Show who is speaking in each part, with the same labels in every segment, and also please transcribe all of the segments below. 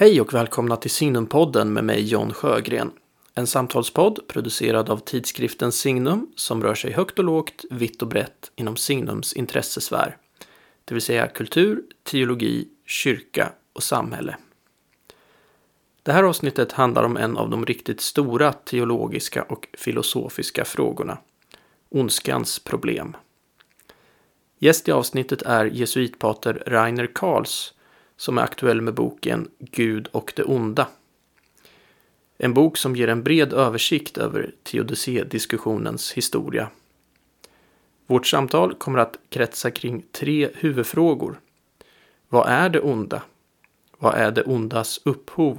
Speaker 1: Hej och välkomna till Signumpodden med mig John Sjögren. En samtalspodd producerad av tidskriften Signum som rör sig högt och lågt, vitt och brett inom Signums intressesfär. Det vill säga kultur, teologi, kyrka och samhälle. Det här avsnittet handlar om en av de riktigt stora teologiska och filosofiska frågorna. Ondskans problem. Gäst i avsnittet är jesuitpater Rainer Karls som är aktuell med boken Gud och det onda. En bok som ger en bred översikt över teodicé-diskussionens historia. Vårt samtal kommer att kretsa kring tre huvudfrågor. Vad är det onda? Vad är det ondas upphov?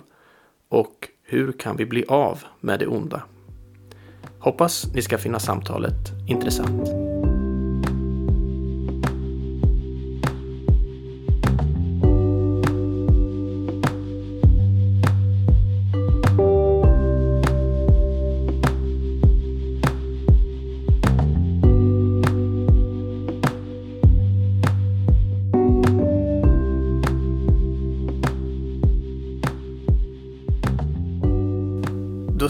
Speaker 1: Och hur kan vi bli av med det onda? Hoppas ni ska finna samtalet intressant.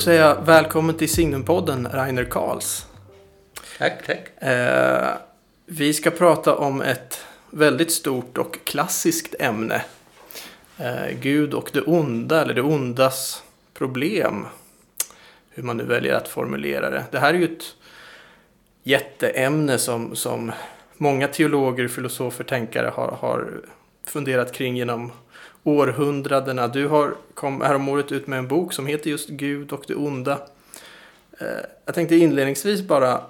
Speaker 1: Säger jag välkommen till Signumpodden Rainer Karls.
Speaker 2: Tack, tack.
Speaker 1: Eh, vi ska prata om ett väldigt stort och klassiskt ämne. Eh, Gud och det onda, eller det ondas problem. Hur man nu väljer att formulera det. Det här är ju ett jätteämne som, som många teologer, filosofer, tänkare har, har funderat kring genom århundradena. Du har kom häromåret ut med en bok som heter just Gud och det onda. Eh, jag tänkte inledningsvis bara,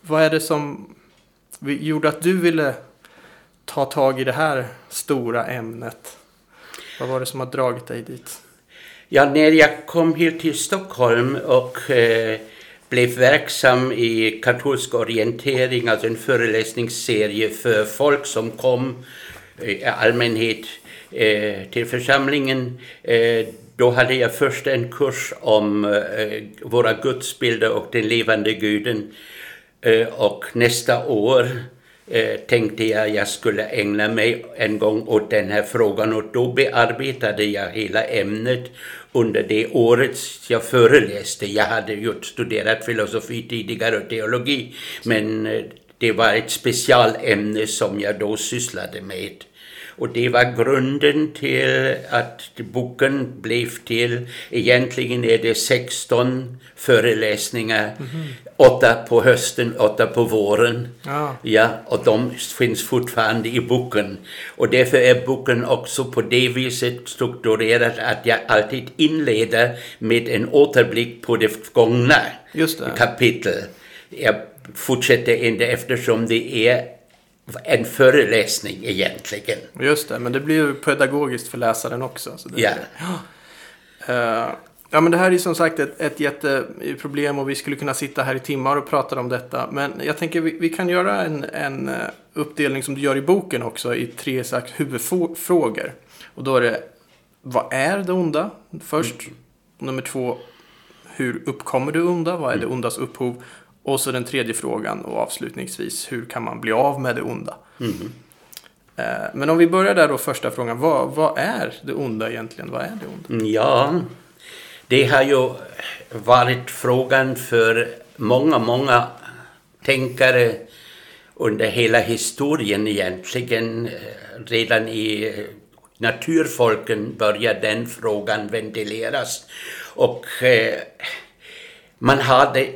Speaker 1: vad är det som gjorde att du ville ta tag i det här stora ämnet? Vad var det som har dragit dig dit?
Speaker 2: Ja, när jag kom hit till Stockholm och eh, blev verksam i katolsk orientering, alltså en föreläsningsserie för folk som kom eh, i allmänhet eh, Eh, till församlingen. Eh, då hade jag först en kurs om eh, våra gudsbilder och den levande guden. Eh, och nästa år eh, tänkte jag jag skulle ägna mig en gång åt den här frågan och då bearbetade jag hela ämnet under det året jag föreläste. Jag hade ju studerat filosofi tidigare och teologi men eh, det var ett specialämne som jag då sysslade med. Och det var grunden till att boken blev till. Egentligen är det 16 föreläsningar. Mm -hmm. Åtta på hösten, åtta på våren. Ah. Ja, och de finns fortfarande i boken. Och därför är boken också på det viset strukturerad att jag alltid inleder med en återblick på det gångna
Speaker 1: Just det.
Speaker 2: kapitel. Jag fortsätter inte eftersom det är en föreläsning egentligen.
Speaker 1: Just det, men det blir ju pedagogiskt för läsaren också. Så det,
Speaker 2: ja.
Speaker 1: Uh, ja, men det här är som sagt ett, ett jätteproblem och vi skulle kunna sitta här i timmar och prata om detta. Men jag tänker vi, vi kan göra en, en eh, uppdelning som du gör i boken också i tre sagt, huvudfrågor. Och då är det, vad är det onda först? Mm. Nummer två, hur uppkommer det onda? Vad är det mm. ondas upphov? Och så den tredje frågan och avslutningsvis, hur kan man bli av med det onda? Mm. Men om vi börjar där då, första frågan. Vad, vad är det onda egentligen? Vad är det onda?
Speaker 2: Mm, ja, det har ju varit frågan för många, många tänkare under hela historien egentligen. Redan i naturfolken började den frågan ventileras. Och eh, man hade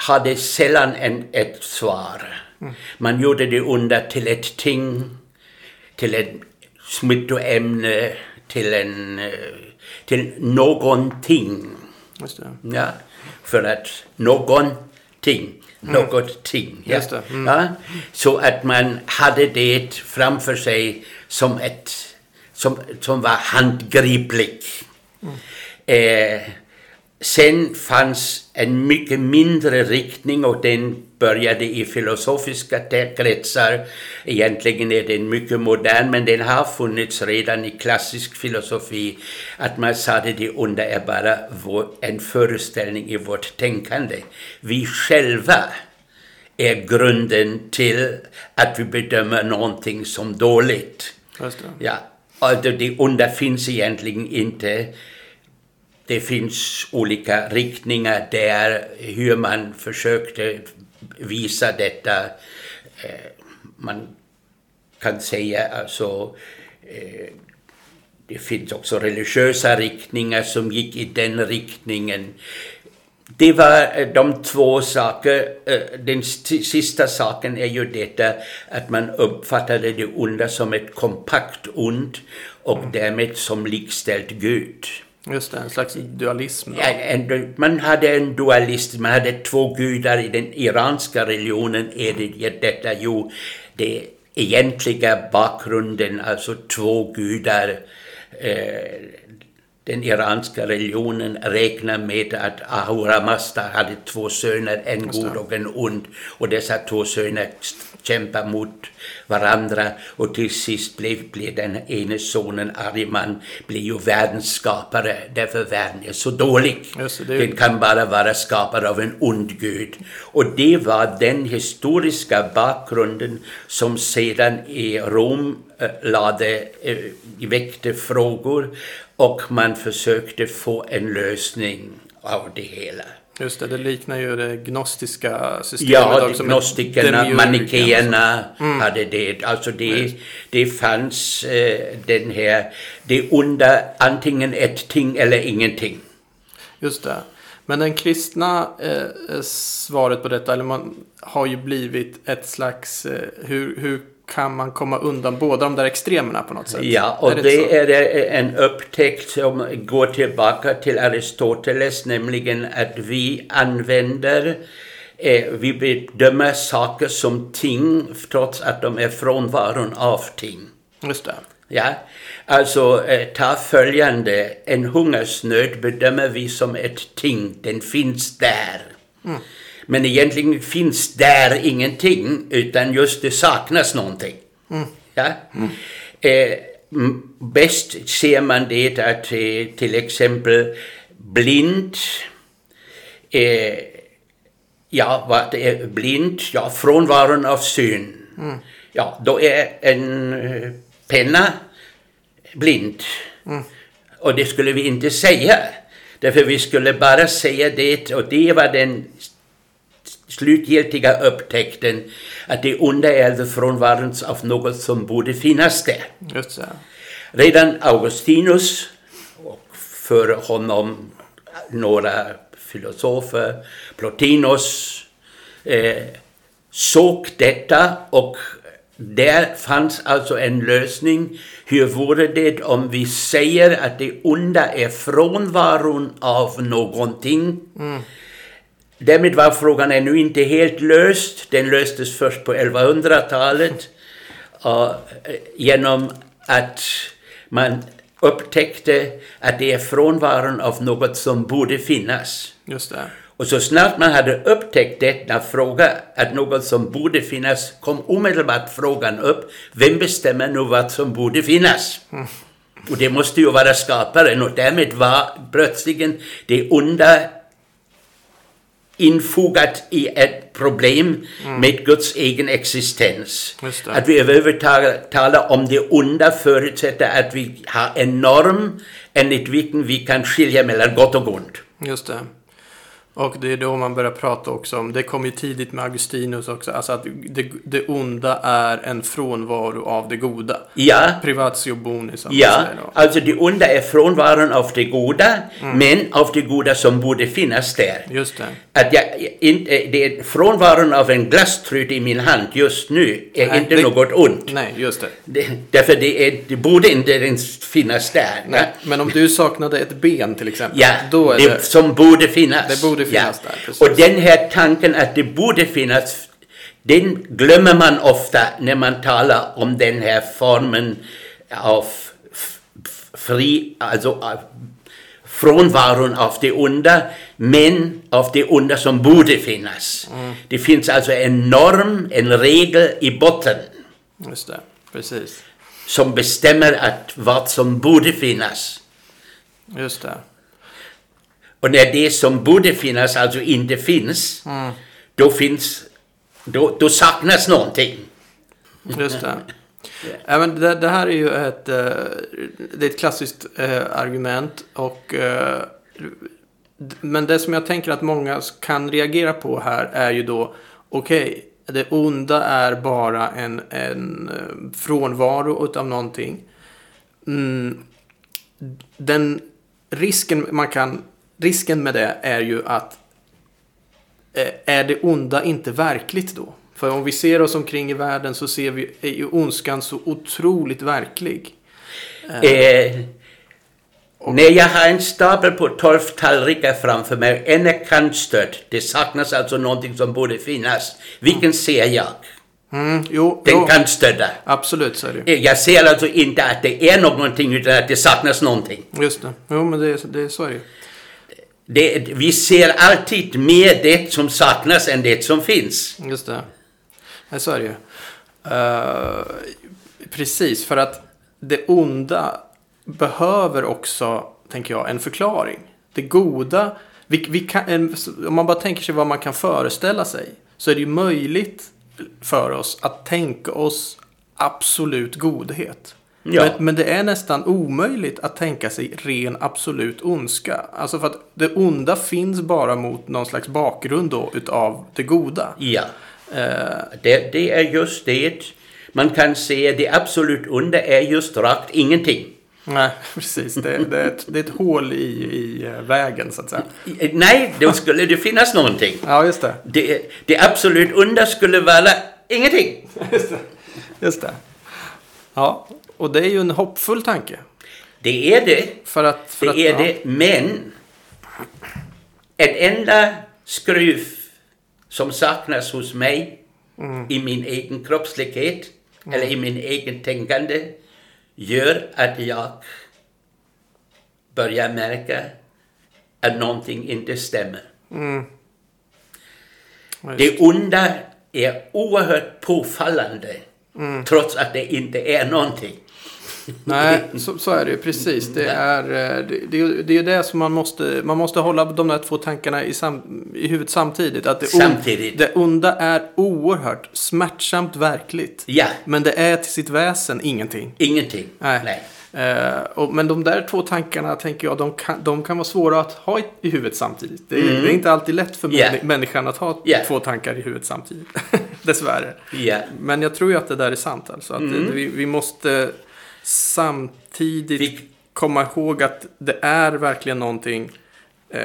Speaker 2: hade sällan en, ett svar. Mm. Man gjorde det under till ett ting, till ett smittoämne, till, en, till någonting.
Speaker 1: Just det.
Speaker 2: Ja, för att någonting, mm. någonting. Ja.
Speaker 1: Just det. Mm.
Speaker 2: Ja, så att man hade det framför sig som ett som, som var handgripligt. Mm. Eh, Sen fanns en mycket mindre riktning och den började i filosofiska kretsar. Egentligen är den mycket modern men den har funnits redan i klassisk filosofi. Att man sa att det onda är bara en föreställning i vårt tänkande. Vi själva är grunden till att vi bedömer någonting som dåligt. Ja. Alltså det onda finns egentligen inte. Det finns olika riktningar där hur man försökte visa detta. Eh, man kan säga alltså eh, det finns också religiösa riktningar som gick i den riktningen. Det var eh, de två saker. Den sista saken är ju detta att man uppfattade det onda som ett kompakt ont och mm. därmed som likställt Gud.
Speaker 1: Just det, en slags dualism.
Speaker 2: Ja, en, man hade en dualism, man hade två gudar i den iranska religionen. Är det detta? Jo, det egentliga bakgrunden, alltså två gudar. Eh, den iranska religionen räknar med att Ahura Mazda hade två söner, en god och en ond. Och dessa två söner kämpar mot varandra och till sist blev, blev den ene sonen Ariman blir ju världens skapare därför världen är så dålig. Det, Den kan bara vara skapad av en ond gud. Och det var den historiska bakgrunden som sedan i Rom äh, lade, äh, väckte frågor och man försökte få en lösning av det hela.
Speaker 1: Just det, det liknar ju det gnostiska systemet
Speaker 2: ja, också. Gnostikerna, manikéerna mm. hade det. Alltså det, det fanns eh, den här, det onda, antingen ett ting eller ingenting.
Speaker 1: Just det. Men den kristna eh, svaret på detta, eller man har ju blivit ett slags, eh, hur, hur kan man komma undan båda de där extremerna på något sätt?
Speaker 2: Ja, och är det, det är en upptäckt som går tillbaka till Aristoteles, nämligen att vi använder eh, vi bedömer saker som ting trots att de är frånvaron av ting.
Speaker 1: Just det.
Speaker 2: Ja, alltså eh, ta följande. En hungersnöd bedömer vi som ett ting, den finns där. Mm. Men egentligen finns där ingenting, utan just det saknas någonting. Mm. Ja? Mm. Eh, bäst ser man det att eh, till exempel blind, eh, ja, vad är blind? Ja, frånvaron av syn. Mm. Ja, då är en eh, penna blind. Mm. Och det skulle vi inte säga. Därför vi skulle bara säga det och det var den slutgiltiga upptäckten att det onda är frånvaron av något som borde finnas där.
Speaker 1: Just så.
Speaker 2: Redan Augustinus och för honom några filosofer, Plotinus, eh, såg detta och där fanns alltså en lösning. Hur vore det om vi säger att det onda är frånvaron av någonting? Mm. Därmed var frågan ännu inte helt löst. Den löstes först på 1100-talet uh, genom att man upptäckte att det är frånvaron av något som borde finnas.
Speaker 1: Just det.
Speaker 2: Och så snart man hade upptäckt denna fråga, att något som borde finnas, kom omedelbart frågan upp, vem bestämmer nu vad som borde finnas? Mm. Och det måste ju vara skaparen och därmed var plötsligen det onda infogat i ett problem mm. med Guds egen existens. Att vi överhuvudtaget talar om det onda förutsätter att vi har en norm enligt vilken vi kan skilja mellan gott och ont.
Speaker 1: Just det. Och det är då man börjar prata också om, det kom ju tidigt med Augustinus också, alltså att det, det onda är en frånvaro av det goda.
Speaker 2: Ja.
Speaker 1: Privatio boni som
Speaker 2: Ja, alltså det onda är frånvaron av det goda, mm. men av det goda som borde finnas där.
Speaker 1: Just det.
Speaker 2: Att jag, inte, det är frånvaron av en glasstrut i min hand just nu är nej, inte det, något ont.
Speaker 1: Nej, just det.
Speaker 2: det därför det, är, det borde inte ens finnas där.
Speaker 1: Nej, men om du saknade ett ben till exempel.
Speaker 2: Ja, då är det, det som borde finnas.
Speaker 1: Det borde finnas ja. där.
Speaker 2: Precis. Och den här tanken att det borde finnas, den glömmer man ofta när man talar om den här formen av fri, alltså frånvaron av det onda, men av det onda som borde finnas. Mm. Det finns alltså en norm, en regel i botten.
Speaker 1: Just det, precis.
Speaker 2: Som bestämmer att vad som borde finnas.
Speaker 1: Just det.
Speaker 2: Och när det som borde finnas alltså inte finns, mm. då finns, då, då saknas någonting.
Speaker 1: Just det. Ja, men det, det här är ju ett, eh, det är ett klassiskt eh, argument. Och, eh, men det som jag tänker att många kan reagera på här är ju då okej, det onda är bara en, en frånvaro utav någonting. Mm, den risken man kan, risken med det är ju att eh, är det onda inte verkligt då? För om vi ser oss omkring i världen så ser vi, är ju ondskan så otroligt verklig.
Speaker 2: Eh, när jag har en stapel på 12 tallrikar framför mig, en är kantstödd. Det saknas alltså någonting som borde finnas. Vilken ser jag?
Speaker 1: Mm, jo,
Speaker 2: Den
Speaker 1: jo
Speaker 2: kantstödda.
Speaker 1: absolut så är det ju.
Speaker 2: Eh, Jag ser alltså inte att det är någonting utan att det saknas någonting.
Speaker 1: Just det. Jo, men det, det, så är det.
Speaker 2: Det, vi ser alltid mer det som saknas än det som finns.
Speaker 1: Just det. Ja, så är det ju. Uh, precis, för att det onda behöver också, tänker jag, en förklaring. Det goda, vi, vi kan, en, om man bara tänker sig vad man kan föreställa sig, så är det ju möjligt för oss att tänka oss absolut godhet.
Speaker 2: Ja.
Speaker 1: Men, men det är nästan omöjligt att tänka sig ren absolut ondska. Alltså för att det onda finns bara mot någon slags bakgrund då utav det goda.
Speaker 2: Ja,
Speaker 1: Eh,
Speaker 2: det, det är just det. Man kan se det absolut onda är just rakt ingenting.
Speaker 1: nej, precis. Det, det, är ett, det är ett hål i, i eh, vägen så att säga.
Speaker 2: Nej, då skulle det finnas någonting.
Speaker 1: Ja, just det.
Speaker 2: Det, det absolut onda skulle vara ingenting.
Speaker 1: Just det. Just det. Ja, och det är ju en hoppfull tanke.
Speaker 2: Det är det.
Speaker 1: För att... För
Speaker 2: Det
Speaker 1: att,
Speaker 2: är
Speaker 1: ja.
Speaker 2: det. Men ett enda skruv som saknas hos mig i min egen kroppslighet eller i min egen tänkande gör att jag börjar märka att någonting inte stämmer.
Speaker 1: Just
Speaker 2: Det onda är oerhört påfallande trots att det inte är någonting.
Speaker 1: Nej, så, så är det ju precis. Det är, eh, det, det, är det är ju det som man måste, man måste hålla de där två tankarna i, sam, i huvudet samtidigt. Att det, on-
Speaker 2: Samtidigt.
Speaker 1: det onda är oerhört smärtsamt verkligt.
Speaker 2: Ja,
Speaker 1: Men det är till sitt väsen ingenting.
Speaker 2: ingenting.
Speaker 1: Nej.
Speaker 2: Nej.
Speaker 1: Eh, och, men de där två tankarna tänker jag, de kan, de kan vara svåra att ha i, i huvudet samtidigt. Det, är- det är inte alltid lätt för
Speaker 2: Mm.
Speaker 1: Männi- människan att ha
Speaker 2: Ja.
Speaker 1: två tankar i huvudet samtidigt. Dessvärre.
Speaker 2: Ja.
Speaker 1: Men jag tror ju att det där är sant. Alltså, att det, vi, vi måste samtidigt
Speaker 2: Vi-
Speaker 1: komma ihåg att det är verkligen någonting eh,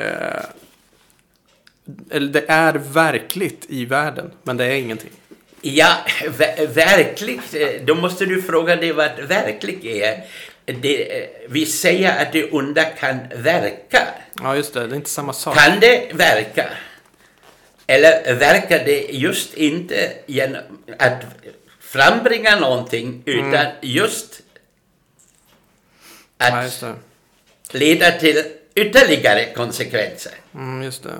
Speaker 1: eller det är verkligt i världen, men det är ingenting.
Speaker 2: Ja, ver- verkligt. eh, Då måste du fråga dig vad verkligt är. Det, vi säger att det onda kan verka.
Speaker 1: Ja, just det. Det är inte samma sak.
Speaker 2: Kan det verka? Eller verkar det just inte genom att frambringa någonting utan just
Speaker 1: Ja,
Speaker 2: att
Speaker 1: just det.
Speaker 2: leda till ytterligare konsekvenser.
Speaker 1: Mm, just det.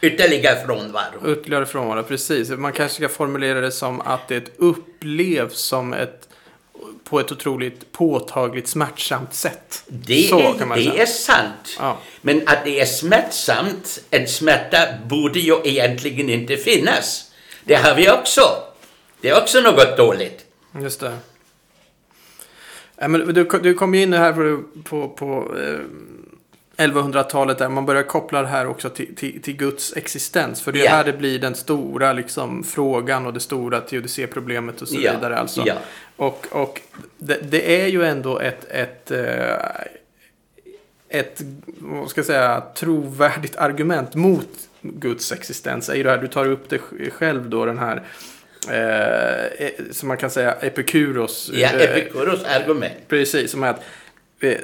Speaker 2: Ytterligare frånvaro.
Speaker 1: Ytterligare frånvaro, precis. Man kanske ska formulera det som att det upplevs som ett på ett otroligt påtagligt smärtsamt sätt.
Speaker 2: Det,
Speaker 1: Så
Speaker 2: är, det
Speaker 1: säga.
Speaker 2: är sant.
Speaker 1: Ja.
Speaker 2: Men att det är smärtsamt, en smärta borde ju egentligen inte finnas. Det har vi också. Det är också något dåligt.
Speaker 1: Just det. Ja, men du, du kom ju in här på, på, på eh, 1100-talet där man börjar koppla det här också till, till, till Guds existens. För det är
Speaker 2: Ja.
Speaker 1: här det blir den stora liksom, frågan och det stora teodicéproblemet och så
Speaker 2: Ja.
Speaker 1: vidare. Alltså.
Speaker 2: Ja.
Speaker 1: Och, och det, det är ju ändå ett, ett, eh, ett vad ska jag säga, trovärdigt argument mot Guds existens. Är ju det här, du tar upp det själv då, den här eh, eh, som man kan säga Epikuros.
Speaker 2: Ja,
Speaker 1: eh,
Speaker 2: Epikuros argument.
Speaker 1: Precis, som är att eh,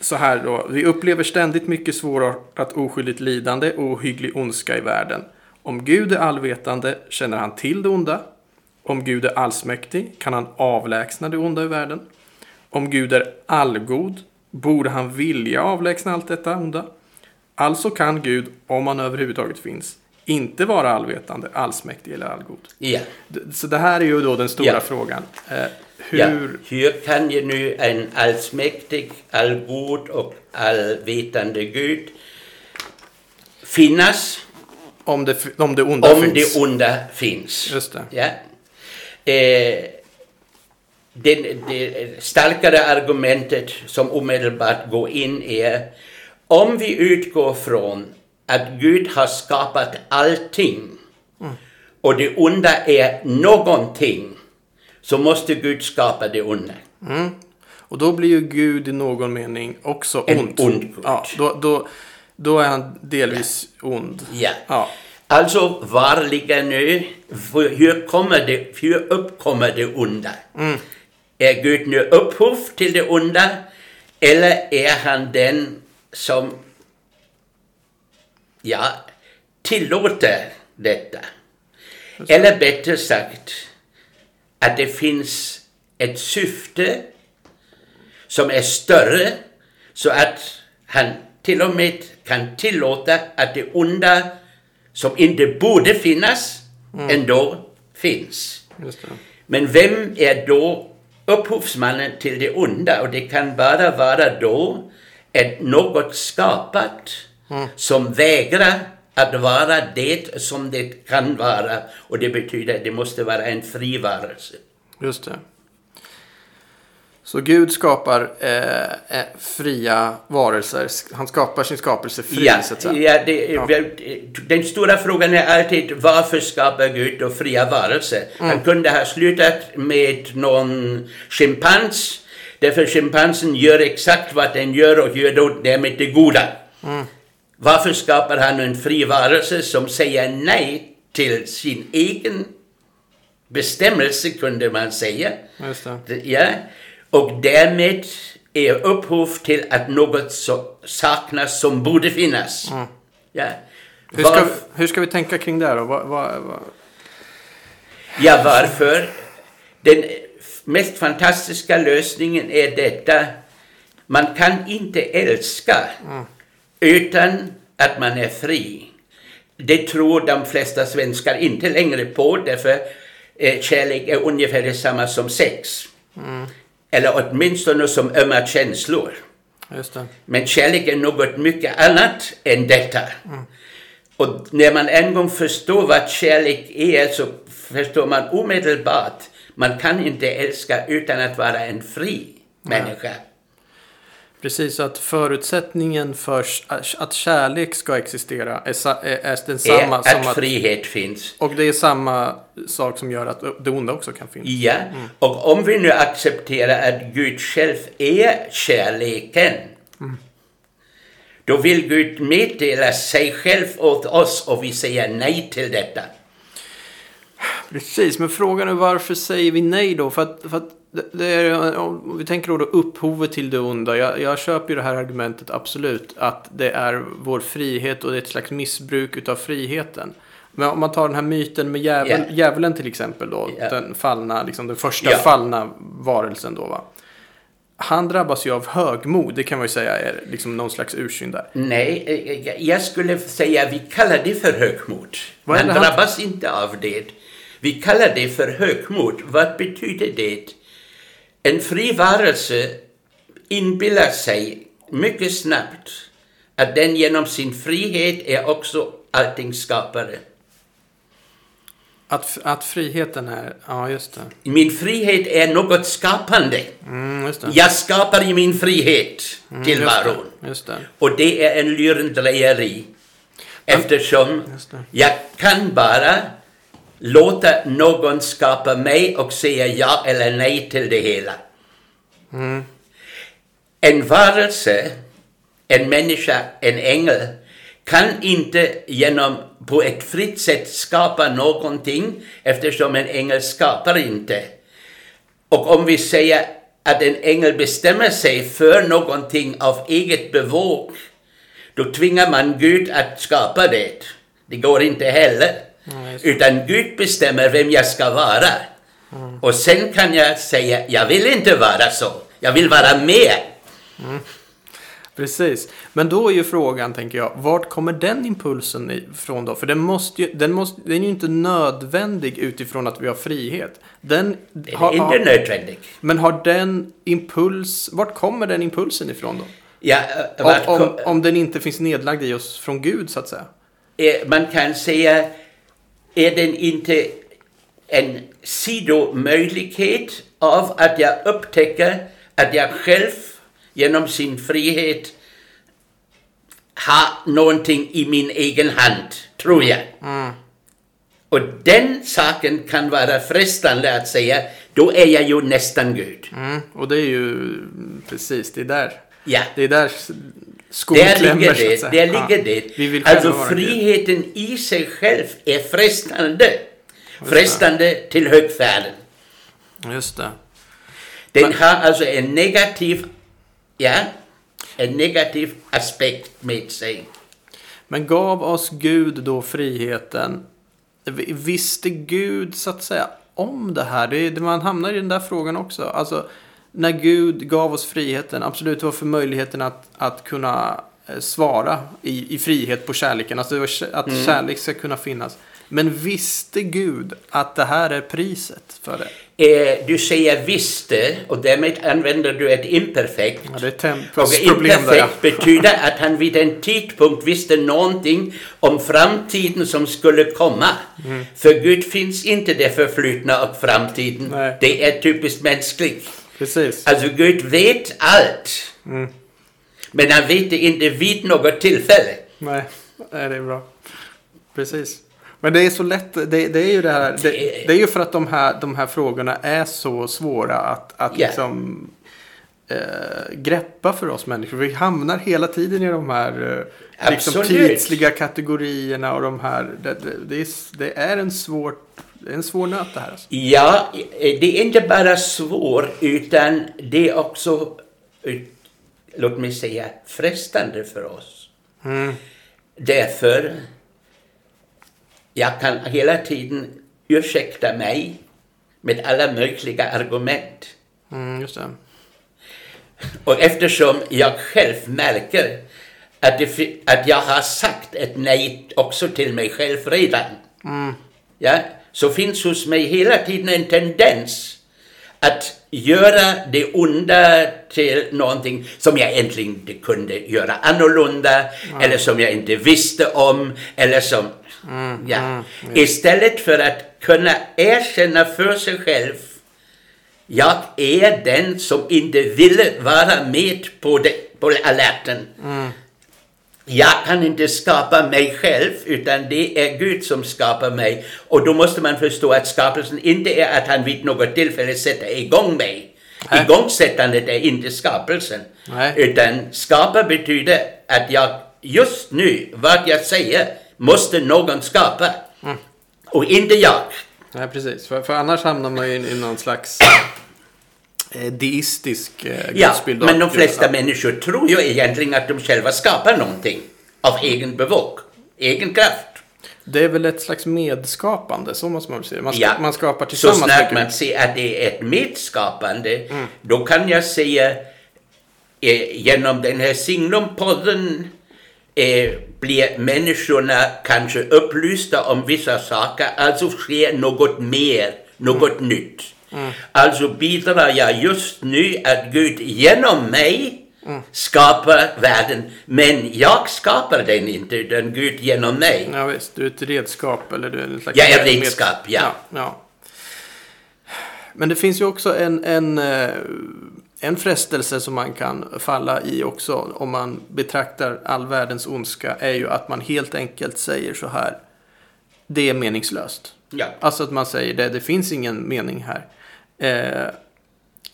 Speaker 1: så här då, vi upplever ständigt mycket svårartat oskyldigt lidande och ohygglig ondska i världen. Om Gud är allvetande känner han till det onda. Om Gud är allsmäktig kan han avlägsna det onda i världen. Om Gud är allgod borde han vilja avlägsna allt detta onda. Alltså kan Gud, om han överhuvudtaget finns, inte vara allvetande, allsmäktig eller allgod. D- Så det här är ju då den stora
Speaker 2: Ja.
Speaker 1: frågan. Eh,
Speaker 2: Ja.
Speaker 1: hur,
Speaker 2: Hur kan ju nu en allsmäktig, allgod och allvetande Gud finnas
Speaker 1: Om det, om det onda
Speaker 2: om
Speaker 1: finns.
Speaker 2: det onda finns?
Speaker 1: Just det.
Speaker 2: Ja. Eh, det, det starkare argumentet som omedelbart går in är om vi utgår från att Gud har skapat allting och det onda är någonting så måste Gud skapa det onda.
Speaker 1: Mm. Och då blir ju Gud i någon mening också
Speaker 2: En
Speaker 1: ont.
Speaker 2: ond Gud.
Speaker 1: Ja, då, då, då är han delvis ond.
Speaker 2: Ja.
Speaker 1: Ja.
Speaker 2: Alltså, var ligger nu, hur, kommer det, hur uppkommer det onda? Är Gud nu upphov till det onda? Eller är han den som ja, tillåter detta? Eller bättre sagt, att det finns ett syfte som är större så att han till och med kan tillåta att det onda som inte borde finnas ändå finns. Men vem är då upphovsmannen till det onda? Och det kan bara vara då ett något skapat som vägrar att vara det som det kan vara. Och det betyder att det måste vara en fri varelse.
Speaker 1: Just det. Så Gud skapar eh, eh, fria varelser. Han skapar sin skapelse fri,
Speaker 2: Ja,
Speaker 1: så att säga.
Speaker 2: ja, det, den stora frågan är alltid varför skapar Gud då fria varelser? Han kunde ha slutat med någon schimpans, därför schimpansen gör exakt vad den gör och gör då därmed det goda. Varför skapar han en fri varelse som säger nej till sin egen bestämmelse, kunde man säga? Ja, och därmed är upphov till att något så saknas som borde finnas. Ja.
Speaker 1: Hur ska,
Speaker 2: Var-
Speaker 1: hur ska vi tänka kring det då? Vad, vad, vad?
Speaker 2: ja, varför? Den mest fantastiska lösningen är detta. Man kan inte älska utan att man är fri. Det tror de flesta svenskar inte längre på därför eh, kärlek är ungefär detsamma som sex. Eller åtminstone som ömma känslor. Men kärlek är något mycket annat än detta. Och när man en gång förstår vad kärlek är så förstår man omedelbart man kan inte älska utan att vara en fri människa.
Speaker 1: Precis, att förutsättningen för att kärlek ska existera är, är, densamma
Speaker 2: Är
Speaker 1: som
Speaker 2: att
Speaker 1: att...
Speaker 2: frihet finns.
Speaker 1: Och det är samma sak som gör att det onda också kan finnas.
Speaker 2: Ja, och om vi nu accepterar att Gud själv är kärleken då vill Gud meddela sig själv åt oss och vi säger nej till detta.
Speaker 1: Precis, men frågan är varför säger vi nej då? För att, för att det- är, om vi tänker då, upphovet till det onda. Jag, jag köper ju det här argumentet absolut. Att det är vår frihet och det är ett slags missbruk utav friheten. Men om man tar den här myten med djävul,
Speaker 2: Ja.
Speaker 1: djävulen till exempel då.
Speaker 2: Ja.
Speaker 1: Den fallna, liksom den första
Speaker 2: Ja.
Speaker 1: fallna varelsen då va. Han drabbas ju av högmod, det kan man ju säga är liksom någon slags ursyn där.
Speaker 2: Nej, eh, jag skulle säga vi kallar det för högmod.
Speaker 1: Han-
Speaker 2: drabbas inte av det. Vi kallar det för högmod. Vad betyder det? En fri varelse inbillar sig mycket snabbt att den genom sin frihet är också allting skapare.
Speaker 1: Att, att friheten är, ja just det.
Speaker 2: Min frihet är något skapande.
Speaker 1: Mm.
Speaker 2: Jag skapar i min frihet
Speaker 1: Mm,
Speaker 2: tillvaron.
Speaker 1: Just det, just det.
Speaker 2: Och det är en lurendrejeri. Eftersom jag kan bara låta någon skapa mig och säga ja eller nej till det hela. En varelse, en människa, en ängel kan inte genom på ett fritt sätt skapa någonting eftersom en ängel skapar inte. Och om vi säger att en ängel bestämmer sig för någonting av eget bevåg, då tvingar man Gud att skapa det. Det går inte heller. Utan Gud bestämmer vem jag ska vara. Och sen kan jag säga, jag vill inte vara så. Jag vill vara med.
Speaker 1: Precis. Men då är ju frågan, tänker jag, vart kommer den impulsen ifrån då? För den, måste ju, den, måste, den är ju inte nödvändig utifrån att vi har frihet. Den,
Speaker 2: Det är
Speaker 1: har,
Speaker 2: inte
Speaker 1: har,
Speaker 2: nödvändigt.
Speaker 1: men har den impuls, vart kommer den impulsen ifrån då?
Speaker 2: Ja, eh, vart
Speaker 1: Om, om, om den inte finns nedlagd i oss från Gud, så att säga.
Speaker 2: eh, man kan säga, är den inte en sidomöjlighet av att jag upptäcker att jag själv genom sin frihet har någonting i min egen hand, tror jag. Och den saken kan vara frestande att säga, då är jag ju nästan Gud.
Speaker 1: Mm. Och det är ju precis, det är där.
Speaker 2: Ja.
Speaker 1: Det är där
Speaker 2: Där ligger det. Där
Speaker 1: Ja.
Speaker 2: ligger det.
Speaker 1: Själva
Speaker 2: alltså friheten i sig själv är frestande. Frestande till högfärden.
Speaker 1: Just det.
Speaker 2: Den
Speaker 1: Men-
Speaker 2: har alltså en negativ, ja, en negativ aspekt med sig.
Speaker 1: Men gav oss Gud då friheten? Visste Gud så att säga om det här? Det är, det- man hamnar i den där frågan också. Alltså, när Gud gav oss friheten, absolut, det var för möjligheten att, att kunna eh, svara i, i frihet på kärleken. Alltså var, att
Speaker 2: Mm.
Speaker 1: kärlek ska kunna finnas. Men visste Gud att det här är priset för det?
Speaker 2: Eh, du säger visste och därmed använder du ett imperfekt.
Speaker 1: Ja, det är
Speaker 2: Och
Speaker 1: Tempels problem där.
Speaker 2: imperfekt betyder att han vid en tidpunkt visste någonting om framtiden som skulle komma.
Speaker 1: Mm.
Speaker 2: För Gud finns inte det förflutna och framtiden.
Speaker 1: Nej.
Speaker 2: Det är typiskt mänskligt.
Speaker 1: Precis.
Speaker 2: Alltså Gud vet allt.
Speaker 1: Mm.
Speaker 2: Men han vet det inte vid något tillfälle.
Speaker 1: Nej, nej, det är bra. Precis. Men det är så lätt, det, det är ju det här, det,
Speaker 2: Det-
Speaker 1: är ju för att de här, de här frågorna är så svåra att, att
Speaker 2: Ja.
Speaker 1: liksom eh, greppa för oss människor. Vi hamnar hela tiden i de här eh, liksom tidsliga kategorierna och de här, det, det, det, är, det är en svår, det är en svår nöt det här. Alltså.
Speaker 2: Ja, eh, det är inte bara svårt utan det är också, låt mig säga, frestande för oss.
Speaker 1: Mm.
Speaker 2: Därför, jag kan hela tiden ursäkta mig med alla möjliga argument.
Speaker 1: Mm, just det.
Speaker 2: Och eftersom jag själv märker att, det, att jag har sagt ett nej också till mig själv redan. Ja, så finns hos mig hela tiden en tendens att göra det onda till någonting som jag egentligen inte kunde göra annorlunda eller som jag inte visste om eller som... ja. Istället för att kunna erkänna för sig själv jag är den som inte ville vara med på, det, på alerten. Jag kan inte skapa mig själv, utan det är Gud som skapar mig. Och då måste man förstå att skapelsen inte är att han vid något tillfälle sätter igång mig.
Speaker 1: Nej.
Speaker 2: Igångsättandet är inte skapelsen.
Speaker 1: Nej.
Speaker 2: Utan skapa betyder att jag just nu, vad jag säger, måste någon skapa. Och inte jag.
Speaker 1: Nej, precis. För, för annars hamnar man ju i, någon slags deistisk eh,
Speaker 2: Ja,
Speaker 1: gudsbild.
Speaker 2: men de flesta
Speaker 1: ja.
Speaker 2: människor tror ju egentligen att de själva skapar någonting av egen bevåg, egen kraft.
Speaker 1: Det är väl ett slags medskapande, så måste man väl säga. Man,
Speaker 2: Ja.
Speaker 1: man skapar
Speaker 2: Så
Speaker 1: tillsammans.
Speaker 2: snart
Speaker 1: med
Speaker 2: man ser att det är ett medskapande, då kan jag säga eh, genom den här signumpodden eh, blir människorna kanske upplysta om vissa saker, alltså sker något mer, något nytt. Alltså bidrar jag just nu att Gud genom mig skapar världen, men jag skapar den inte, utan Gud genom mig.
Speaker 1: Ja, visst. Du är ett redskap. Eller du är en slags
Speaker 2: Jag är redskap, ja.
Speaker 1: ja. ja. Men det finns ju också en, en, eh, en frestelse som man kan falla i också. Om man betraktar all världens ondska. Är ju att man helt enkelt säger så här. Det är meningslöst.
Speaker 2: Ja.
Speaker 1: Alltså att man säger det, det finns ingen mening här. Eh,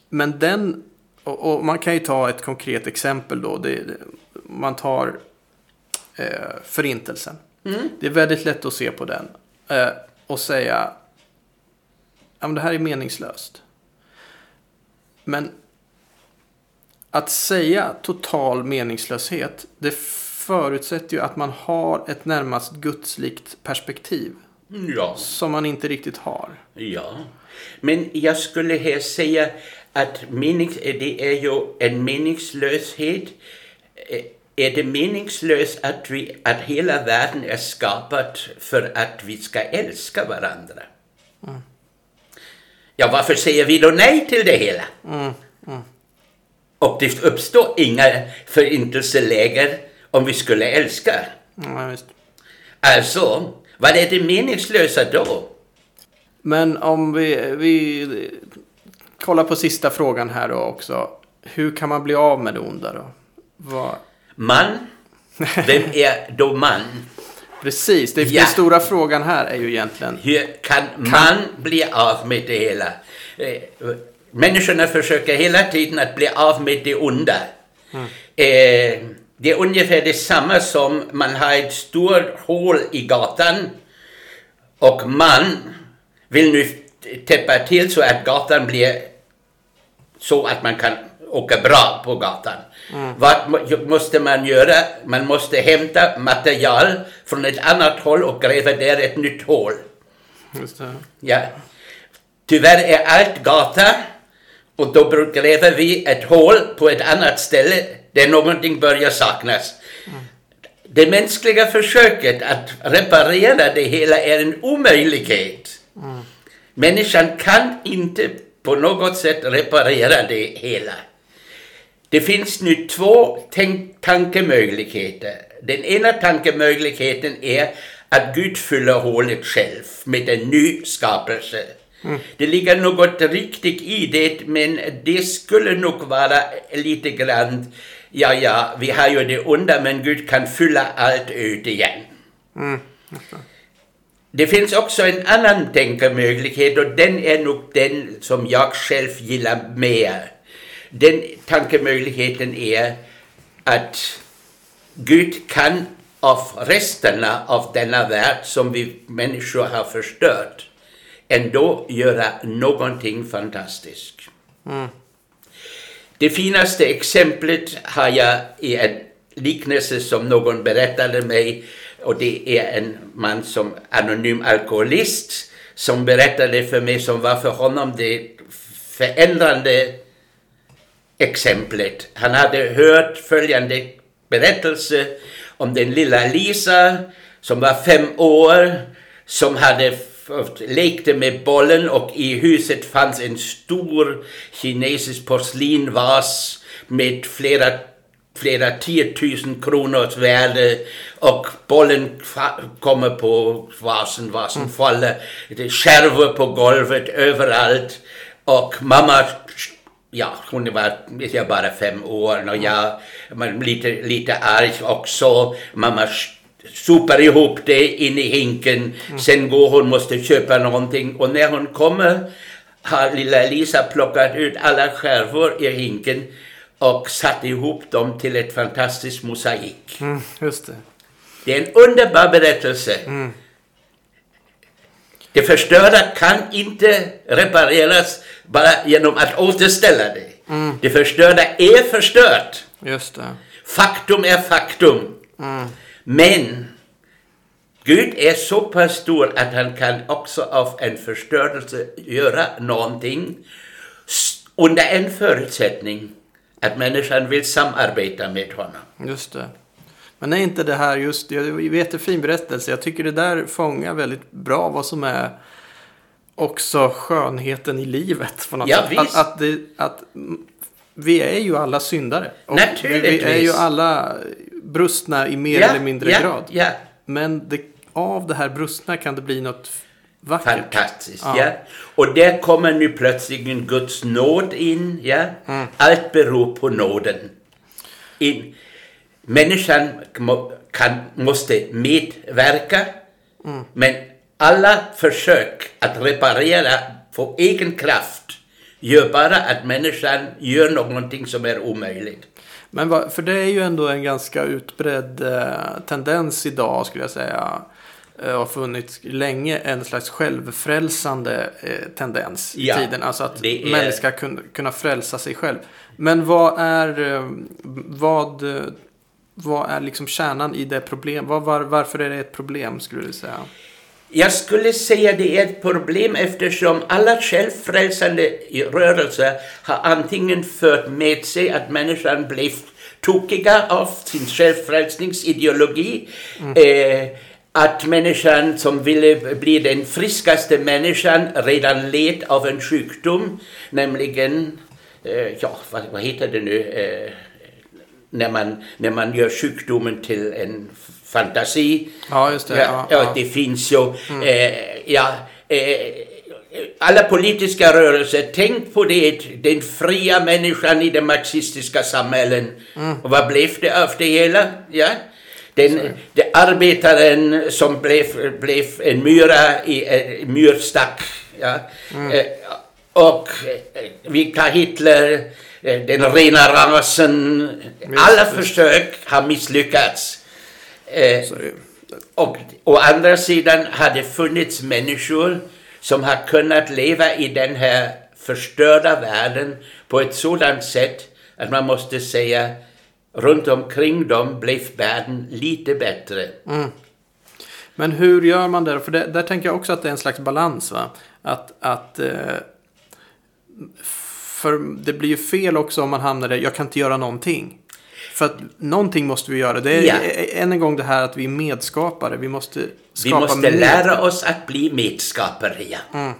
Speaker 1: men den, och, och man kan ju ta ett konkret exempel då. Det, man tar eh, förintelsen. Det är väldigt lätt att se på den. Eh, och säga, ja men det här är meningslöst. Men att säga total meningslöshet, det förutsätter ju att man har ett närmast gudslikt perspektiv.
Speaker 2: Ja.
Speaker 1: Som man inte riktigt har.
Speaker 2: Ja, men jag skulle här säga att menings, det är ju en meningslöshet. Eh, Är det meningslöst att, vi, att hela världen är skapad för att vi ska älska varandra? Ja, varför säger vi då nej till det hela? Och det uppstår inga förintelseläger om vi skulle älska.
Speaker 1: Ja, visst.
Speaker 2: Alltså, vad är det meningslösa då?
Speaker 1: Men om vi, vi kollar på sista frågan här då också. Hur kan man bli av med det onda då? Vad...
Speaker 2: Man, vem är då man?
Speaker 1: Precis, det,
Speaker 2: Ja.
Speaker 1: den stora frågan här är ju egentligen.
Speaker 2: Hur kan man bli av med det hela? Eh, Människorna försöker hela tiden att bli av med det onda. Eh, det är ungefär detsamma som man har ett stort hål i gatan och man vill nu täppa till så att gatan blir så att man kan åka bra på gatan. Vad må- måste man göra? Man måste hämta material från ett annat håll och gräva där ett nytt hål.
Speaker 1: Just det.
Speaker 2: Ja. Tyvärr är allt gata och då gräver vi ett hål på ett annat ställe där någonting börjar saknas. Det mänskliga försöket att reparera det hela är en omöjlighet. Människan kan inte på något sätt reparera det hela. Det finns nu två tankemöjligheter. Den ena tankemöjligheten är att Gud fyller hålet själv med en ny skapelse. Det ligger något riktigt i det, men det skulle nog vara lite grann, ja, ja, vi har ju det onda, men Gud kan fylla allt ut igen. Det finns också en annan tankemöjlighet och den är nog den som jag själv gillar mer. Den tankemöjligheten är att Gud kan av resterna av denna värld som vi människor har förstört ändå göra någonting fantastiskt. Det finaste exemplet har jag i en liknelse som någon berättade mig och det är en man som anonym alkoholist som berättade för mig som var för honom det förändrande exemplet. Han hade hört följande berättelse om den lilla Lisa som var fem år som hade lekte med bollen och i huset fanns en stor kinesisk porslinvas med flera flera tiotusen kronors värde och bollen kommer på vasen, vasen faller, det är skärvor på golvet överallt och mamma Ja, hon var jag bara fem år och jag men lite, lite arg också. Mamma sopar ihop det in i hinken. Sen går hon måste köpa någonting och när hon kommer har lilla Lisa plockat ut alla skärvor i hinken och satt ihop dem till ett fantastiskt mosaik.
Speaker 1: Mm, just det.
Speaker 2: Det är en underbar berättelse. Det förstörda kan inte repareras bara genom att återställa det. Det förstörda är förstört.
Speaker 1: Just det.
Speaker 2: Faktum är faktum. Men Gud är så pass stor att han kan också av en förstörelse göra någonting under en förutsättning att människan vill samarbeta med honom.
Speaker 1: Just det. Men är inte det här just, jag vet en fin berättelse, jag tycker det där fångar väldigt bra vad som är också skönheten i livet på något
Speaker 2: Ja,
Speaker 1: sätt.
Speaker 2: visst.
Speaker 1: Att, att, det, att vi är ju alla syndare. Och Vi, vi
Speaker 2: Naturligtvis.
Speaker 1: är ju alla brustna i mer eller mindre
Speaker 2: ja,
Speaker 1: grad.
Speaker 2: Ja,
Speaker 1: Men det, av det här brustna kan det bli något vackert.
Speaker 2: fantastiskt.
Speaker 1: Ja.
Speaker 2: Ja. Och där kommer nu plötsligt Guds nåd in. Ja.
Speaker 1: Mm.
Speaker 2: Allt beror på nåden. In, människan må, kan, måste medverka,
Speaker 1: Mm.
Speaker 2: men alla försök att reparera på egen kraft gör bara att människan gör någonting som är omöjligt.
Speaker 1: Men vad, för det är ju ändå en ganska utbredd eh, tendens idag skulle jag säga. Eh, har funnits länge en slags självfrälsande eh, tendens i
Speaker 2: Ja,
Speaker 1: tiden. Alltså att
Speaker 2: är-
Speaker 1: människor ska kunna, frälsa sig själv. Men vad är, eh, vad, vad är liksom kärnan i det problem? Vad, var, varför är det ett problem skulle du säga?
Speaker 2: Jag skulle säga det är ett problem eftersom alla självfrälsande rörelser har antingen fört med sig att människan blev tokiga av sin självfrälsningsideologi. Eh, att människan som ville bli den friskaste människan redan led av en sjukdom, nämligen, eh, ja vad, vad heter det nu, eh, när, man, när man gör sjukdomen till en fantasi.
Speaker 1: Ja, just det.
Speaker 2: Ja, ja, det finns ju. Eh, ja, eh, alla politiska rörelser, tänk på det, den fria människan i det marxistiska samhället. Och vad blev det av det hela? Ja? Den, det arbetaren som blev, blev en myra i en myrstack. Ja? Eh, och eh, vi tar Hitler, eh, den rena rasen. Alla försök har misslyckats. Eh, och å andra sidan har det funnits människor som har kunnat leva i den här förstörda världen på ett sådant sätt att man måste säga runt omkring dem blev världen lite bättre.
Speaker 1: Men hur gör man det? För det, där tänker jag också att det är en slags balans. Va? Att, att eh, för det blir ju fel också om man hamnar där, jag kan inte göra någonting. För att någonting måste vi göra. Det är
Speaker 2: Ja.
Speaker 1: än en gång det här att vi är medskapare. Vi måste
Speaker 2: Vi
Speaker 1: skapa
Speaker 2: måste
Speaker 1: med-
Speaker 2: lära oss att bli medskapare. Ja.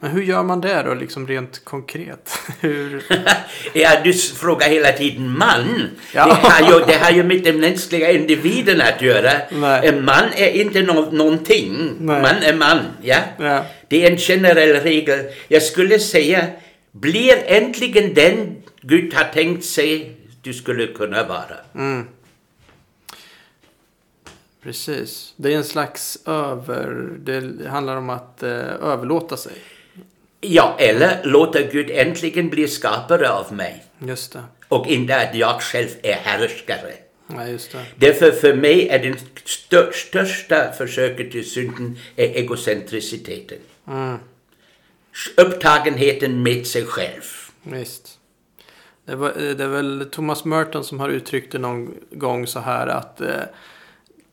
Speaker 1: Men hur gör man det då, liksom rent konkret? hur...
Speaker 2: ja, du frågar hela tiden man.
Speaker 1: Ja.
Speaker 2: Det, har ju, det har ju med den mänskliga individen att göra.
Speaker 1: Nej.
Speaker 2: En man är inte nå någonting.
Speaker 1: Nej.
Speaker 2: Man är man. Ja?
Speaker 1: Ja.
Speaker 2: Det är en generell regel. Jag skulle säga, blir äntligen den Gud har tänkt sig du skulle kunna vara.
Speaker 1: Precis. Det är en slags över... Det handlar om att eh, överlåta sig.
Speaker 2: Ja, eller låta Gud äntligen bli skapare av mig.
Speaker 1: Just det.
Speaker 2: Och inte att jag själv är härskare.
Speaker 1: Nej, just det.
Speaker 2: Därför för mig är den stör, största försöket till synden är egocentriciteten. Upptagenheten med sig själv.
Speaker 1: Visst. Det, var, eh, det är väl Thomas Merton som har uttryckt det någon gång så här att eh,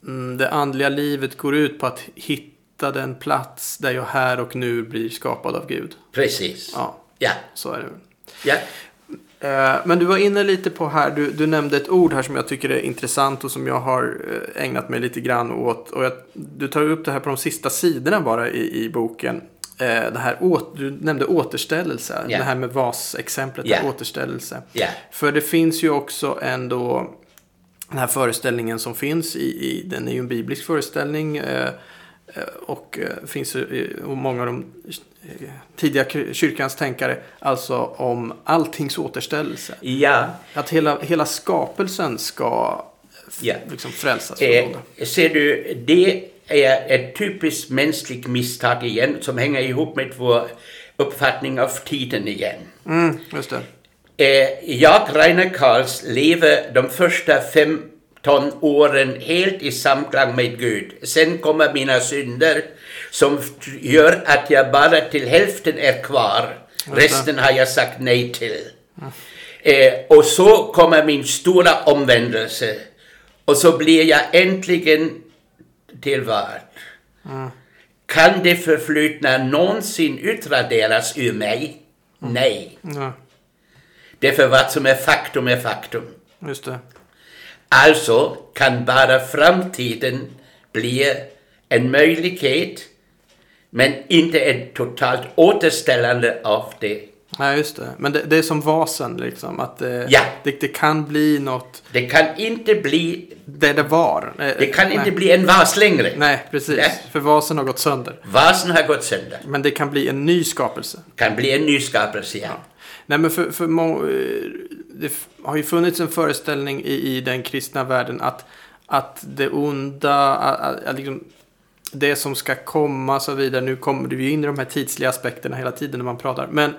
Speaker 1: mm, det andliga livet går ut på att hitta den plats där jag här och nu blir skapad av Gud.
Speaker 2: Precis.
Speaker 1: Ja,
Speaker 2: Ja.
Speaker 1: så är det
Speaker 2: ja.
Speaker 1: Eh, Men du var inne lite på här, du, du nämnde ett ord här som jag tycker är intressant och som jag har eh, ägnat mig lite grann åt. Och jag, du tar upp det här på de sista sidorna bara i, i boken. Eh, Det här du nämnde återställelse,
Speaker 2: Ja.
Speaker 1: det här med vasexemplet, där, återställelse.
Speaker 2: Ja.
Speaker 1: För det finns ju också ändå den här föreställningen som finns i, i den är ju en biblisk föreställning. Eh, eh, och eh, finns och många av de tidiga kyr- kyrkans tänkare. Alltså om alltings återställelse.
Speaker 2: ja.
Speaker 1: Att hela, hela skapelsen ska
Speaker 2: Ja.
Speaker 1: liksom frälsas.
Speaker 2: Eh, ser du, det är ett typiskt mänskligt misstag igen som hänger ihop med vår uppfattning av tiden igen.
Speaker 1: Mm, just det.
Speaker 2: Eh, jag, Rainer Karls, lever de första 15 åren helt i samklang med Gud. Sen kommer mina synder som gör att jag bara till hälften är kvar. Resten har jag sagt nej till. Eh, och så kommer min stora omvändelse. Och så blir jag äntligen tillvard. Kan det förflutna någonsin utraderas ur mig? Nej.
Speaker 1: Ja,
Speaker 2: Därför vad som är faktum är faktum.
Speaker 1: just det.
Speaker 2: Alltså kan bara framtiden bli en möjlighet men inte ett totalt återställande av det.
Speaker 1: Nej, just det. Men det, det är som vasen liksom. Att det,
Speaker 2: Ja.
Speaker 1: det, det kan bli något.
Speaker 2: Det kan inte bli,
Speaker 1: Det det var. Eh,
Speaker 2: det kan
Speaker 1: nej.
Speaker 2: inte bli en vas längre.
Speaker 1: Nej, precis.
Speaker 2: Nej.
Speaker 1: För vasen har gått sönder.
Speaker 2: Vasen har gått sönder.
Speaker 1: Men det kan bli en ny skapelse.
Speaker 2: Kan bli en nyskapelse, ja.
Speaker 1: Nej, men för, för må, eh, det har ju funnits en föreställning i, i den kristna världen att, att det onda, att, att, liksom, det som ska komma och så vidare. Nu kommer du ju in i de här tidsliga aspekterna hela tiden när man pratar. Men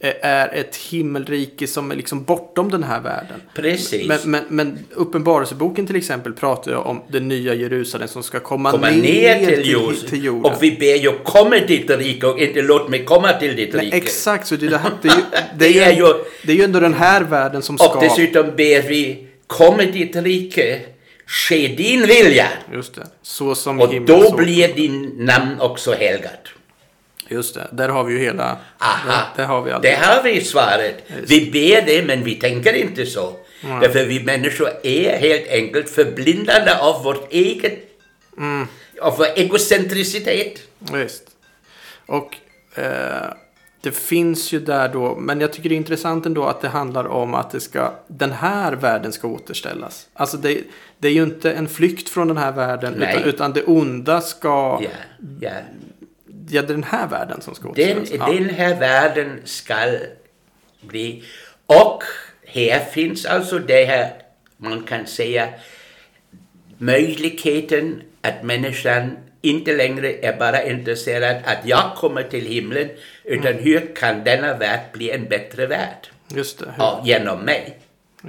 Speaker 1: är ett himmelrike som är liksom bortom den här världen.
Speaker 2: Precis.
Speaker 1: Men, men, men Uppenbarelseboken till exempel pratar ju om det nya Jerusalem som ska komma,
Speaker 2: komma ner till,
Speaker 1: till,
Speaker 2: jord.
Speaker 1: till jorden.
Speaker 2: Och vi ber ju komma ditt rike och inte låt mig komma till ditt
Speaker 1: Nej,
Speaker 2: rike.
Speaker 1: exakt, så det, är det, här, det, är ju, det, är
Speaker 2: Det är
Speaker 1: ju,
Speaker 2: ju-
Speaker 1: det är ju ändå den här världen som ska...
Speaker 2: Och dessutom ber vi, komma ditt rike, ske din vilja.
Speaker 1: Just det. Så som
Speaker 2: Och då blir din namn också helgat.
Speaker 1: Just det. Där har vi ju hela...
Speaker 2: Aha.
Speaker 1: Där, har vi allt.
Speaker 2: Det har vi svaret. Vi ber det, men vi tänker inte så. Därför vi människor är helt enkelt förblindade av vårt eget,
Speaker 1: Mm.
Speaker 2: av vår egocentricitet.
Speaker 1: Visst. Och eh, det finns ju där då, men jag tycker det är intressant ändå att det handlar om att det ska, den här världen ska återställas. Alltså det, det är ju inte en flykt från den här världen, utan, utan det onda ska,
Speaker 2: Ja, ja.
Speaker 1: ja, den här världen som ska
Speaker 2: Den,
Speaker 1: återställas. Ja.
Speaker 2: den här världen ska bli... Och här finns alltså det här, man kan säga, möjligheten att människan inte längre är bara intresserad att jag kommer till himlen, utan hur kan denna värld bli en bättre värld?
Speaker 1: Just det.
Speaker 2: Ja, genom mig.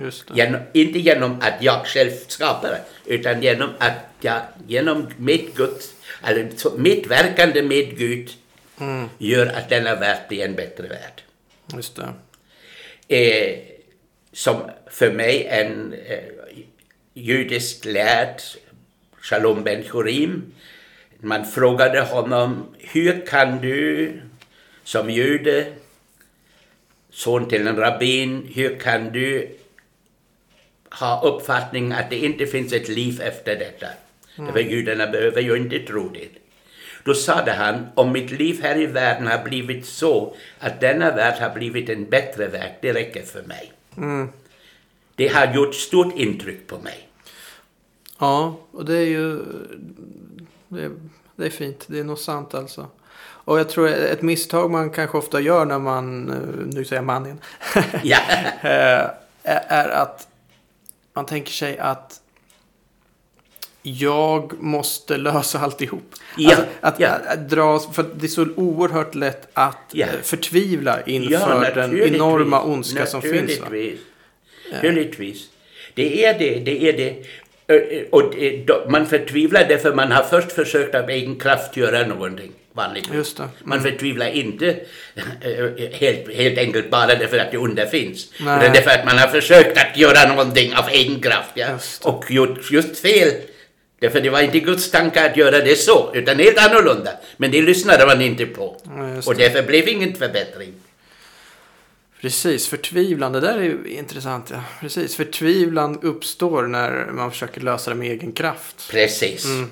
Speaker 1: just det.
Speaker 2: Genom, inte genom att jag själv skapar det, utan genom att jag genom mitt Guds, eller så- mitt verkande med Gud gör att denna värld blir en bättre värld.
Speaker 1: Just det.
Speaker 2: Eh, som för mig en eh, judisk lärd, Shalom Ben Chorim, man frågade honom, hur kan du som jude, son till en rabbin, hur kan du ha uppfattning att det inte finns ett liv efter detta? För judarna behöver ju inte tro det. Då sade han, om mitt liv här i världen har blivit så att denna värld har blivit en bättre värld, det räcker för mig. Det har gjort stort intryck på mig.
Speaker 1: Ja, och det är ju... Det är, det är fint. Det är nog sant alltså. Och jag tror ett misstag man kanske ofta gör när man, eh, nu säger jag man igen,
Speaker 2: Ja,
Speaker 1: eh, är att man tänker sig att jag måste lösa alltihop.
Speaker 2: Ja,
Speaker 1: Alltså, att,
Speaker 2: ja.
Speaker 1: att, att dra, för det är så oerhört lätt att
Speaker 2: Ja.
Speaker 1: eh, förtvivla inför den
Speaker 2: naturligtvis.
Speaker 1: enorma ondska som finns. Va?
Speaker 2: Naturligtvis. Naturligtvis. Det är det, det är det. Ö, Och det- då- man förtvivlar därför man har först försökt av egen kraft göra någonting. Vanligtvis.
Speaker 1: Just. Mm.
Speaker 2: Man förtvivlar inte eh, helt, helt enkelt bara därför att det onda finns.
Speaker 1: Nej.
Speaker 2: Utan därför att man har försökt att göra någonting av egen kraft. Ja? Och gjort just fel. Därför det var inte Guds tanke att göra det så, utan helt annorlunda. Men det lyssnade man inte på.
Speaker 1: Ja,
Speaker 2: Och
Speaker 1: det.
Speaker 2: därför blev ingen förbättring.
Speaker 1: Precis, förtvivlan. Det där är intressant. Ja. Precis, förtvivlan uppstår när man försöker lösa det med egen kraft.
Speaker 2: Precis.
Speaker 1: Mm.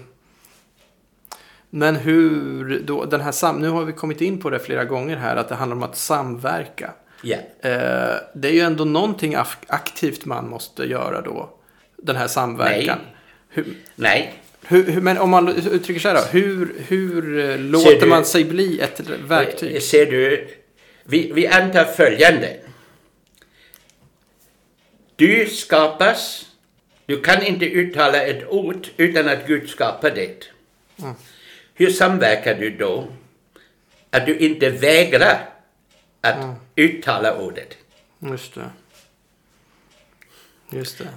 Speaker 1: Men hur då, den här sam, nu har vi kommit in på det flera gånger här, att det handlar om att samverka.
Speaker 2: Ja.
Speaker 1: Eh, det är ju ändå någonting aktivt man måste göra då, den här samverkan. Hur,
Speaker 2: Nej.
Speaker 1: hur, hur, men om man uttrycker sig här då, hur, hur eh, låter
Speaker 2: du-
Speaker 1: man sig bli ett verktyg?
Speaker 2: Eh, Ser du, vi, vi antar följande. Du skapas, du kan inte uttala ett ord utan att Gud skapar det. Hur samverkar du då? Att du inte vägrar att uttala ordet.
Speaker 1: Just det. Just det.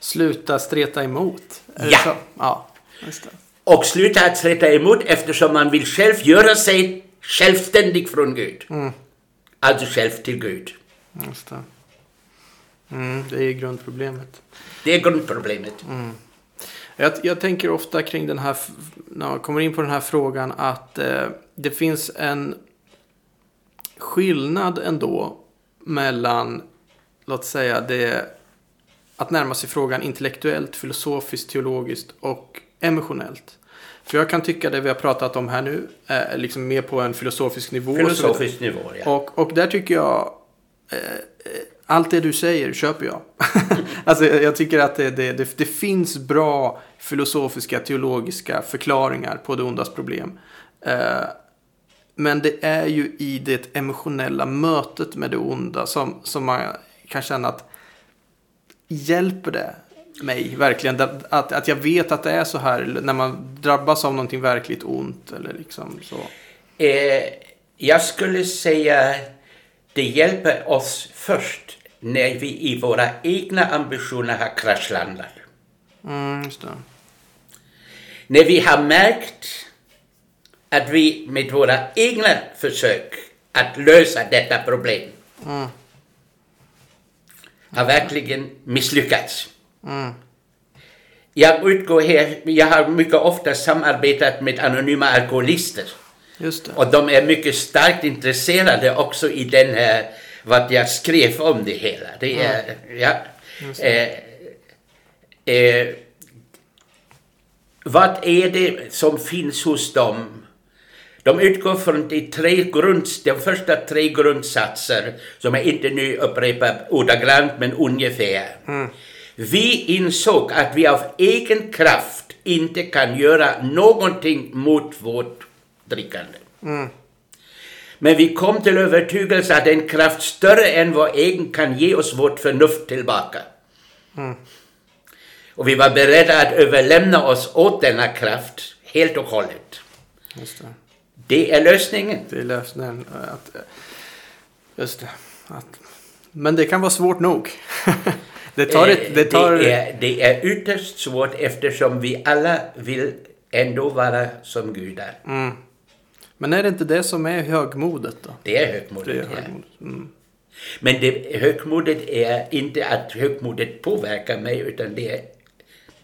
Speaker 1: Sluta streta emot. Är
Speaker 2: Ja.
Speaker 1: Ja.
Speaker 2: Och sluta att streta emot eftersom man vill själv göra sig självständig från Gud. Alltså själv till Gud.
Speaker 1: Just det. Mm, det är grundproblemet.
Speaker 2: Det är grundproblemet.
Speaker 1: Jag, jag tänker ofta kring den här, när jag kommer in på den här frågan, att eh, det finns en skillnad ändå mellan, låt säga, det, att närma sig frågan intellektuellt, filosofiskt, teologiskt och emotionellt. För jag kan tycka det vi har pratat om här nu är liksom mer på en filosofisk nivå.
Speaker 2: Filosofisk nivå, ja.
Speaker 1: Och, och där tycker jag, eh, allt det du säger köper jag. alltså jag jag tycker att det, det, det, det finns bra filosofiska, teologiska förklaringar på det ondas problem. Eh, men det är ju i det emotionella mötet med det onda som, som man kan känna att hjälper det mig verkligen? Att, att, jag vet att det är så här när man drabbas av någonting verkligt ont eller liksom så.
Speaker 2: Eh, jag skulle säga det hjälper oss först när vi i våra egna ambitioner har kraschlandat.
Speaker 1: Mm, just det.
Speaker 2: När vi har märkt att vi med våra egna försök att lösa detta problem har verkligen misslyckats. Jag utgår här, jag har mycket ofta samarbetat med anonyma alkoholister. Och de är mycket starkt intresserade också i den här, vad jag skrev om det hela. Det är, ja. Eh, eh, vad är det som finns hos dem? De utgår från de, tre grund, de första tre grundsatser som jag inte nu upprepar ordagrant men ungefär. Vi insåg att vi av egen kraft inte kan göra någonting mot vårt drickande. Men vi kom till övertygelse att en kraft större än vår egen kan ge oss vårt förnuft tillbaka. Och vi var beredda att överlämna oss åt denna kraft helt och hållet.
Speaker 1: Det.
Speaker 2: Det är lösningen.
Speaker 1: Det är lösningen. Att, just det. Att, men det kan vara svårt nog. det tar ett... Det tar,
Speaker 2: det, är, det är ytterst svårt eftersom vi alla vill ändå vara som gudar.
Speaker 1: Mm. Men är det inte det som är högmodet då?
Speaker 2: Det är
Speaker 1: Det
Speaker 2: högmodet.
Speaker 1: är
Speaker 2: ja.
Speaker 1: högmodet. Mm.
Speaker 2: Men det, högmodet är inte att högmodet påverkar mig utan det är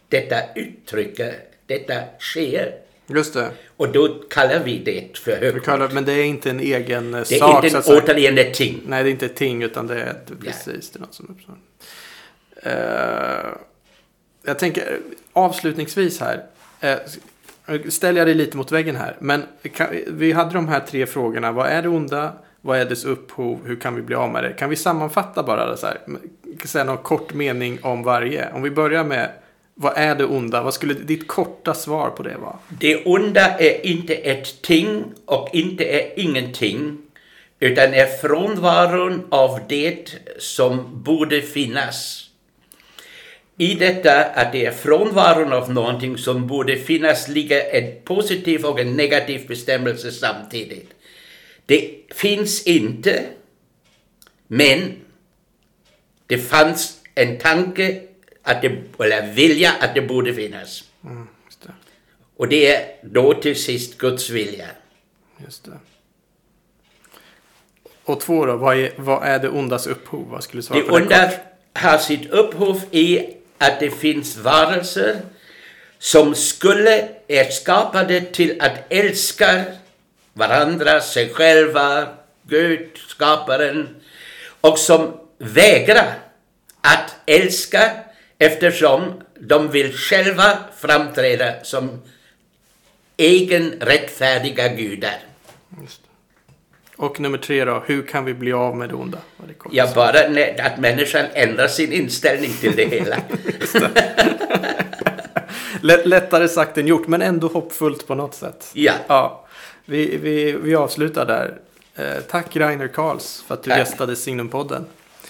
Speaker 2: detta uttrycker, detta sker.
Speaker 1: Just det.
Speaker 2: Och då kallar vi det för högmod.
Speaker 1: kallar, men det är inte en egen eh,
Speaker 2: Det är
Speaker 1: sak.
Speaker 2: inte en återigen ett ting.
Speaker 1: Nej, det är inte ett ting utan det är ett, precis det är något som uppstår. Eh, jag tänker avslutningsvis här. Uh, ställer jag dig lite mot väggen här. Men kan, vi hade de här tre frågorna. Vad är det onda? Vad är dess upphov? Hur kan vi bli av med det? Kan vi sammanfatta bara det så här? Säga någon kort mening om varje. Om vi börjar med vad är det onda? Vad skulle ditt korta svar på det vara?
Speaker 2: Det onda är inte ett ting och inte är ingenting utan är frånvaron av det som borde finnas. I detta att det är frånvaron av någonting som borde finnas ligger en positiv och en negativ bestämmelse samtidigt. Det finns inte, men det fanns en tanke att det, eller vilja att det borde finnas.
Speaker 1: Mm, det.
Speaker 2: Och det är då till sist Guds vilja.
Speaker 1: Just det. Och två då, vad är, vad är det ondas upphov? Vad skulle du svara
Speaker 2: Det
Speaker 1: på det
Speaker 2: onda
Speaker 1: kort?
Speaker 2: har sitt upphov i att det finns varelser som skulle är skapade till att älska varandra, sig själva, Gud, skaparen och som vägrar att älska eftersom de vill själva framträda som egen rättfärdiga gudar.
Speaker 1: Det. Och nummer tre då, hur kan vi bli av med det onda? Det?
Speaker 2: Ja, bara att människan ändrar sin inställning till det hela.
Speaker 1: Lätt, lättare sagt än gjort, men ändå hoppfullt på något sätt.
Speaker 2: Ja.
Speaker 1: Ja, vi, vi, vi avslutar där. Eh, tack Rainer Karls för att du
Speaker 2: Tack.
Speaker 1: gästade Signumpodden.